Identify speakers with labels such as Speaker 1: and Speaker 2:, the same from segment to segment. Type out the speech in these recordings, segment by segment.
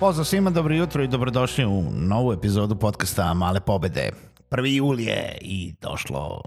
Speaker 1: Pozdrav svima, dobro jutro i dobrodošli u novu epizodu podcasta Male pobede. 1. jul je i došlo,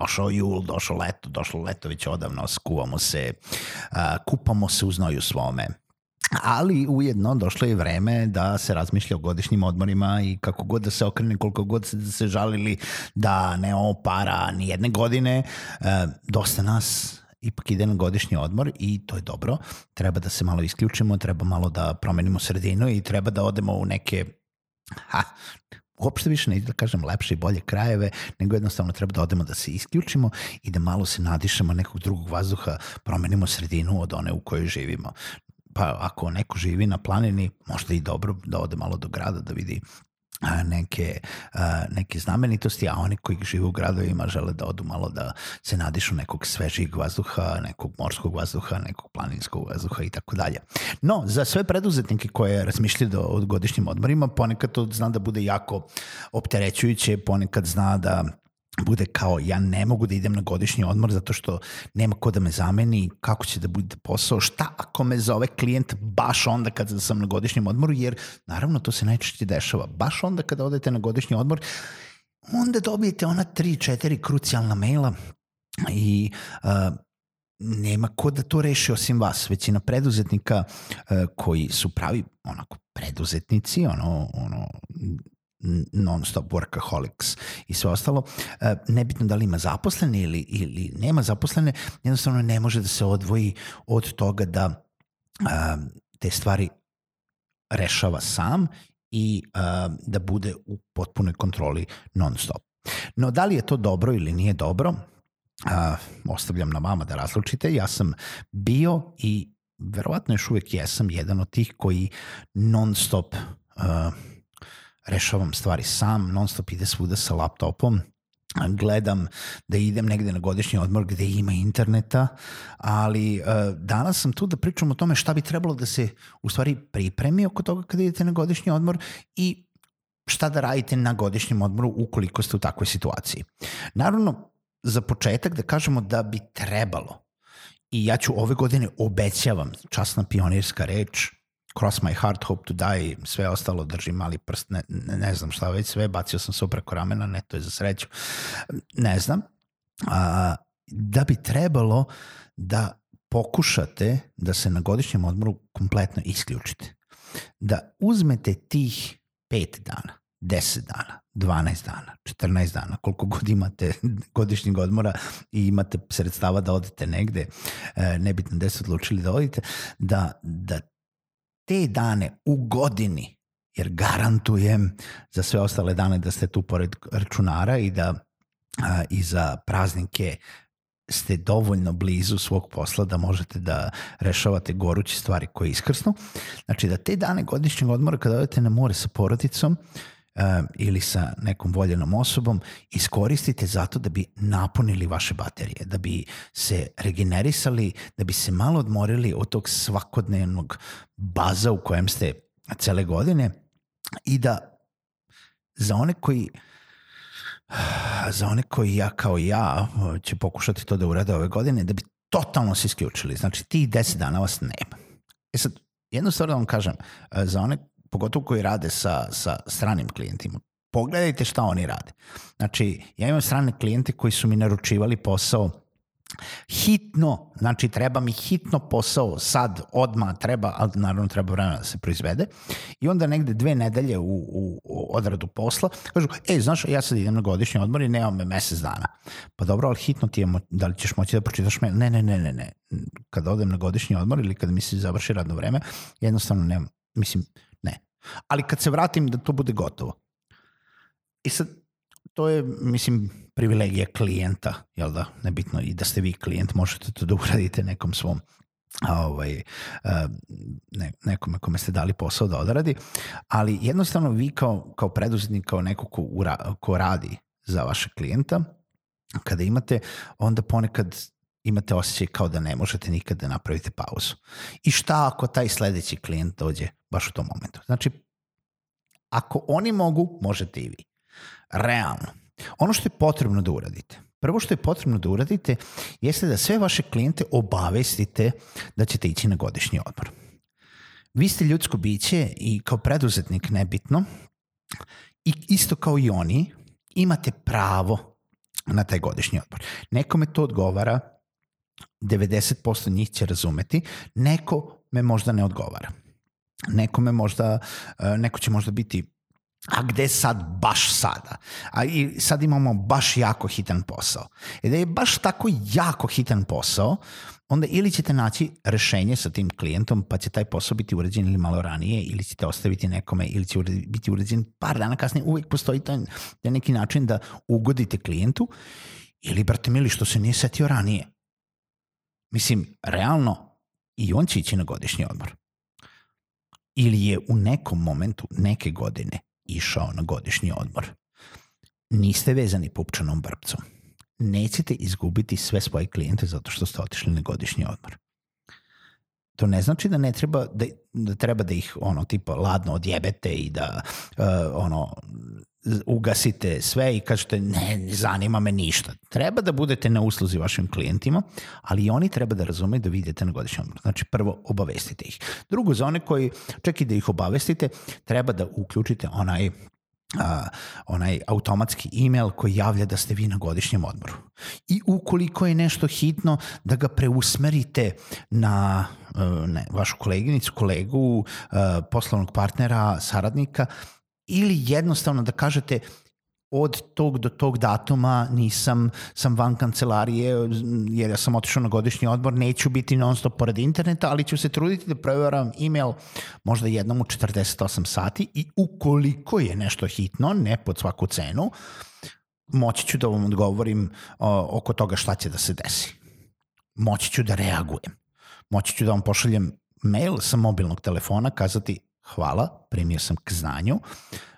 Speaker 1: došao jul, došlo leto, došlo leto već odavno, skuvamo se, kupamo se u znoju svome. Ali ujedno došlo je vreme da se razmišlja o godišnjim odmorima i kako god da se okrene, koliko god se, da se žalili da ne para ni jedne godine, dosta nas ipak ide na godišnji odmor i to je dobro. Treba da se malo isključimo, treba malo da promenimo sredinu i treba da odemo u neke ha, uopšte više ne da kažem lepše i bolje krajeve, nego jednostavno treba da odemo da se isključimo i da malo se nadišemo nekog drugog vazduha, promenimo sredinu od one u kojoj živimo. Pa ako neko živi na planini, možda i dobro da ode malo do grada da vidi neke, neke znamenitosti, a oni koji žive u gradovima žele da odu malo da se nadišu nekog svežijeg vazduha, nekog morskog vazduha, nekog planinskog vazduha i tako dalje. No, za sve preduzetnike koje razmišljaju da od godišnjim odmorima, ponekad to zna da bude jako opterećujuće, ponekad zna da bude kao ja ne mogu da idem na godišnji odmor zato što nema ko da me zameni, kako će da bude posao, šta ako me zove klijent baš onda kada sam na godišnjem odmoru, jer naravno to se najčešće dešava. Baš onda kada odete na godišnji odmor, onda dobijete ona tri, četiri krucijalna maila i uh, nema ko da to reši osim vas. Većina preduzetnika uh, koji su pravi onako preduzetnici, ono, ono non-stop workaholics i sve ostalo, e, nebitno da li ima zaposlene ili, ili nema zaposlene, jednostavno ne može da se odvoji od toga da e, te stvari rešava sam i e, da bude u potpunoj kontroli non-stop. No, da li je to dobro ili nije dobro, ostavljam na vama da razlučite. Ja sam bio i verovatno još uvek jesam jedan od tih koji non-stop uh, rešavam stvari sam, non stop ide svuda sa laptopom, gledam da idem negde na godišnji odmor gde ima interneta, ali uh, danas sam tu da pričam o tome šta bi trebalo da se u stvari pripremi oko toga kada idete na godišnji odmor i šta da radite na godišnjem odmoru ukoliko ste u takvoj situaciji. Naravno, za početak da kažemo da bi trebalo i ja ću ove godine obećavam, časna pionirska reč, Cross My Heart, Hope to Die, sve ostalo drži mali prst, ne, ne, znam šta već sve, bacio sam se preko ramena, ne, to je za sreću. Ne znam. A, da bi trebalo da pokušate da se na godišnjem odmoru kompletno isključite. Da uzmete tih 5 dana, 10 dana, 12 dana, 14 dana, koliko god imate godišnjeg odmora i imate sredstava da odete negde, e, nebitno gde ste odlučili da odite, da, da te dane u godini, jer garantujem za sve ostale dane da ste tu pored računara i da a, i za praznike ste dovoljno blizu svog posla da možete da rešavate goruće stvari koje iskrsnu. Znači da te dane godišnjeg odmora kada odete na more sa porodicom, ili sa nekom voljenom osobom iskoristite zato da bi napunili vaše baterije, da bi se regenerisali, da bi se malo odmorili od tog svakodnevnog baza u kojem ste cele godine i da za one koji za one koji ja kao ja će pokušati to da urade ove godine, da bi totalno se isključili. Znači, tih 10 dana vas nema. E sad, jednu stvar da vam kažem, za one pogotovo koji rade sa, sa stranim klijentima, pogledajte šta oni rade. Znači, ja imam strane klijente koji su mi naručivali posao hitno, znači treba mi hitno posao, sad, odma treba, ali naravno treba vremena da se proizvede. I onda negde dve nedelje u, u, u odradu posla, kažu, ej, znaš, ja sad idem na godišnji odmor i nemam me mesec dana. Pa dobro, ali hitno ti je, mo da li ćeš moći da pročitaš mail? Ne, ne, ne, ne, ne. Kada odem na godišnji odmor ili kada mi se završi radno vreme, jednostavno nemam, mislim. Ali kad se vratim da to bude gotovo. I sad, to je, mislim, privilegija klijenta, jel da, nebitno i da ste vi klijent, možete to da uradite nekom svom ovaj, ne, nekome kome ste dali posao da odradi, ali jednostavno vi kao, kao preduzetnik, kao neko ko, ura, ko radi za vaše klijenta, kada imate, onda ponekad imate osjećaj kao da ne možete nikad da napravite pauzu. I šta ako taj sledeći klijent dođe baš u tom momentu? Znači, ako oni mogu, možete i vi. Realno. Ono što je potrebno da uradite, prvo što je potrebno da uradite jeste da sve vaše klijente obavestite da ćete ići na godišnji odmor. Vi ste ljudsko biće i kao preduzetnik nebitno i isto kao i oni imate pravo na taj godišnji odmor. Nekome to odgovara, 90% njih će razumeti, neko me možda ne odgovara. Nekome možda, e, neko će možda biti a gde sad baš sada? A i sad imamo baš jako hitan posao. I da je baš tako jako hitan posao, onda ili ćete naći rešenje sa tim klijentom, pa će taj posao biti urađen ili malo ranije, ili ćete ostaviti nekome, ili će biti urađen par dana kasnije. Uvijek postoji taj, taj neki način da ugodite klijentu, ili, brate mili, što se nije setio ranije. Mislim, realno, i on će ići na godišnji odmor. Ili je u nekom momentu, neke godine, išao na godišnji odmor. Niste vezani pupčanom brpcom. Nećete izgubiti sve svoje klijente zato što ste otišli na godišnji odmor. To ne znači da ne treba da, da treba da ih ono tipa ladno odjebete i da uh, ono ugasite sve i kažete ne, ne zanima me ništa. Treba da budete na usluzi vašim klijentima, ali i oni treba da razumeju da vidite na godišnjem odmoru. Znači prvo obavestite ih. Drugo, za one koji čak i da ih obavestite, treba da uključite onaj a, onaj automatski email koji javlja da ste vi na godišnjem odmoru. I ukoliko je nešto hitno, da ga preusmerite na ne, vašu koleginicu, kolegu, poslovnog partnera, saradnika, ili jednostavno da kažete od tog do tog datuma nisam, sam van kancelarije jer ja sam otišao na godišnji odmor, neću biti non stop pored interneta, ali ću se truditi da proveram email možda jednom u 48 sati i ukoliko je nešto hitno, ne pod svaku cenu, moći ću da vam odgovorim o, oko toga šta će da se desi. Moći ću da reagujem. Moći ću da vam pošaljem mail sa mobilnog telefona, kazati hvala, primio sam k znanju,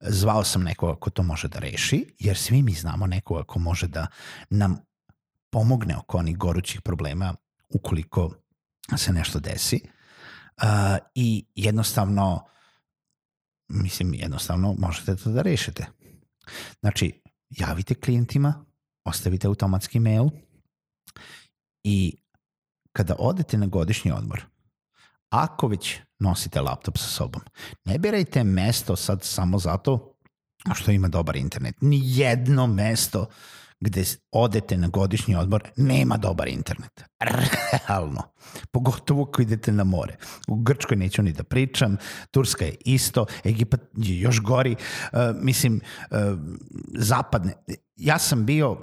Speaker 1: zvao sam nekoga ko to može da reši, jer svi mi znamo nekoga ko može da nam pomogne oko onih gorućih problema ukoliko se nešto desi. Uh, I jednostavno, mislim, jednostavno možete to da rešite. Znači, javite klijentima, ostavite automatski mail i kada odete na godišnji odmor, ako već nosite laptop sa sobom. Ne birajte mesto sad samo zato što ima dobar internet. Ni jedno mesto gde odete na godišnji odmor nema dobar internet. Realno. Pogotovo ako idete na more. U Grčkoj neću ni da pričam, Turska je isto, Egipat je još gori. Uh, mislim, uh, zapadne. Ja sam bio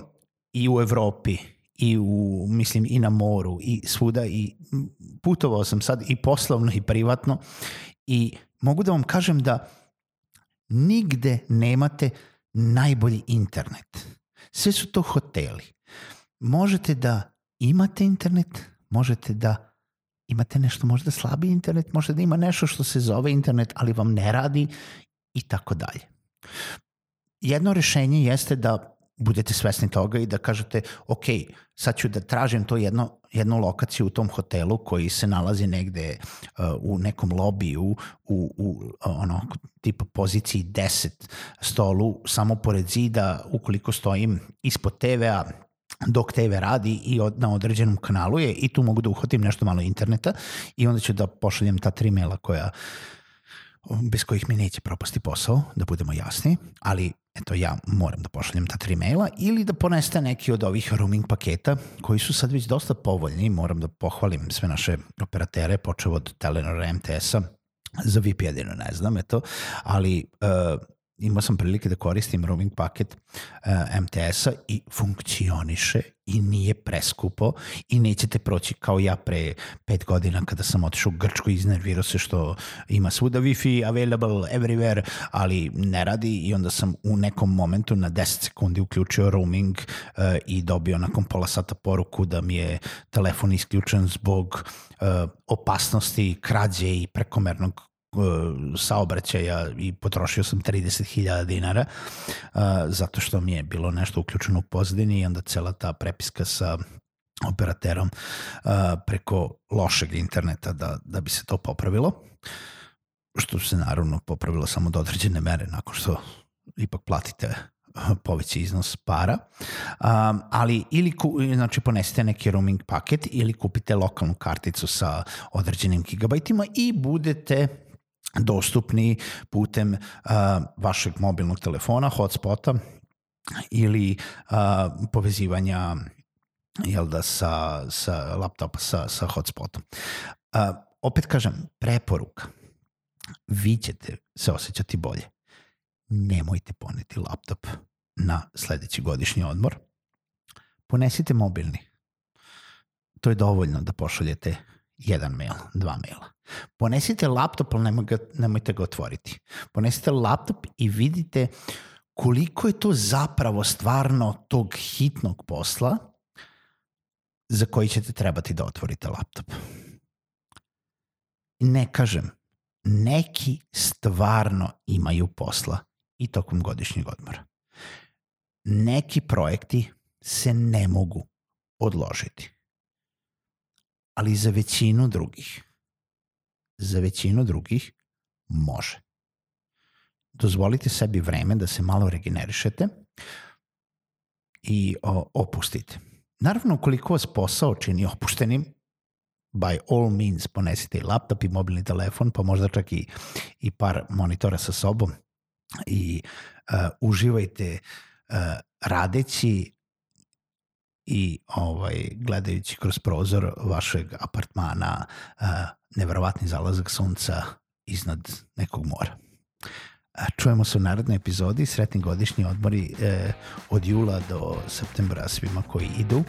Speaker 1: i u Evropi i u, mislim, i na moru i svuda i putovao sam sad i poslovno i privatno i mogu da vam kažem da nigde nemate najbolji internet. Sve su to hoteli. Možete da imate internet, možete da imate nešto možda slabi internet, možete da ima nešto što se zove internet, ali vam ne radi i tako dalje. Jedno rešenje jeste da budete svesni toga i da kažete, ok, sad ću da tražim to jedno, jednu lokaciju u tom hotelu koji se nalazi negde uh, u nekom lobiju u, u ono, tipa poziciji 10 stolu samo pored zida ukoliko stojim ispod TV-a dok TV radi i od, na određenom kanalu je i tu mogu da uhvatim nešto malo interneta i onda ću da pošaljem ta tri maila koja bez kojih mi neće propasti posao, da budemo jasni, ali eto ja moram da pošaljem ta tri maila ili da poneste neki od ovih roaming paketa koji su sad već dosta povoljni, moram da pohvalim sve naše operatere, počeo od Telenora MTS-a, za VIP jedino ne znam, eto, ali uh, imao sam prilike da koristim roaming paket uh, e, MTS-a i funkcioniše i nije preskupo i nećete proći kao ja pre pet godina kada sam otišao u Grčku i iznervirao se što ima svuda Wi-Fi available everywhere, ali ne radi i onda sam u nekom momentu na 10 sekundi uključio roaming uh, i dobio nakon pola sata poruku da mi je telefon isključen zbog uh, opasnosti, krađe i prekomernog saobraćaja i potrošio sam 30.000 dinara uh, zato što mi je bilo nešto uključeno u pozadini i onda cela ta prepiska sa operaterom uh, preko lošeg interneta da, da bi se to popravilo što se naravno popravilo samo do određene mere nakon što ipak platite poveći iznos para, um, ali ili ku, znači ponesite neki roaming paket ili kupite lokalnu karticu sa određenim gigabajtima i budete dostupni putem uh, vašeg mobilnog telefona, hotspota ili uh, povezivanja jel da, sa, sa laptopa sa, sa hotspotom. Uh, opet kažem, preporuka. Vi ćete se osjećati bolje. Nemojte poneti laptop na sledeći godišnji odmor. Ponesite mobilni. To je dovoljno da pošaljete jedan mail, dva maila. Ponesite laptop, ali nemoj ga, nemojte ga otvoriti. Ponesite laptop i vidite koliko je to zapravo stvarno tog hitnog posla za koji ćete trebati da otvorite laptop. Ne kažem, neki stvarno imaju posla i tokom godišnjeg odmora. Neki projekti se ne mogu odložiti ali za većinu drugih, za većinu drugih može. Dozvolite sebi vreme da se malo regenerišete i o, opustite. Naravno, ukoliko vas posao čini opuštenim, by all means ponesite i laptop i mobilni telefon, pa možda čak i, i par monitora sa sobom i uh, uživajte uh, radeći i ovaj, gledajući kroz prozor vašeg apartmana uh, neverovatni zalazak sunca iznad nekog mora. Čujemo se u narednoj epizodi, sretni godišnji odmori eh, od jula do septembra svima koji idu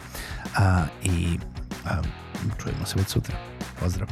Speaker 1: a, i a, čujemo se već sutra. Pozdrav!